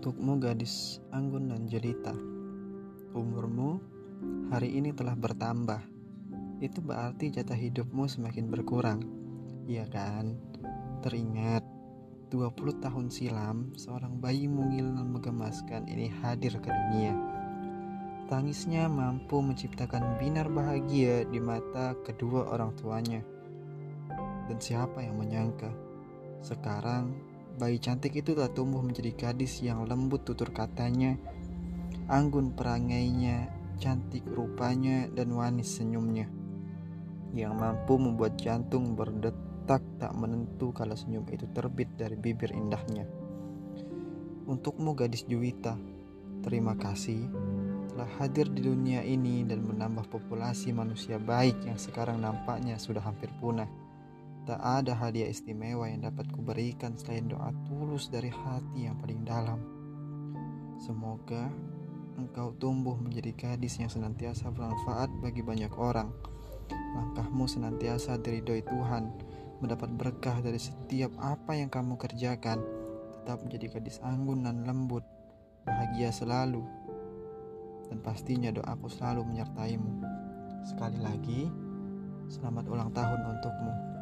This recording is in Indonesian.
Untukmu gadis anggun dan jelita. Umurmu hari ini telah bertambah. Itu berarti jatah hidupmu semakin berkurang. Iya kan? Teringat 20 tahun silam Seorang bayi mungil dan menggemaskan ini hadir ke dunia. Tangisnya mampu menciptakan binar bahagia di mata kedua orang tuanya. Dan siapa yang menyangka Sekarang Bayi cantik itu telah tumbuh menjadi gadis yang lembut tutur katanya, anggun perangainya, cantik rupanya, dan manis senyumnya. Yang mampu membuat jantung berdetak tak menentu kalau senyum itu terbit dari bibir indahnya. Untukmu gadis Juwita, terima kasih telah hadir di dunia ini dan menambah populasi manusia baik yang sekarang nampaknya sudah hampir punah. Tak ada hadiah istimewa yang dapat kuberikan selain doa tulus dari hati yang paling dalam. Semoga engkau tumbuh menjadi gadis yang senantiasa bermanfaat bagi banyak orang. Langkahmu senantiasa diridhoi Tuhan, mendapat berkah dari setiap apa yang kamu kerjakan. Tetap menjadi gadis anggun dan lembut, bahagia selalu. Dan pastinya doaku selalu menyertaimu. Sekali lagi, selamat ulang tahun untukmu.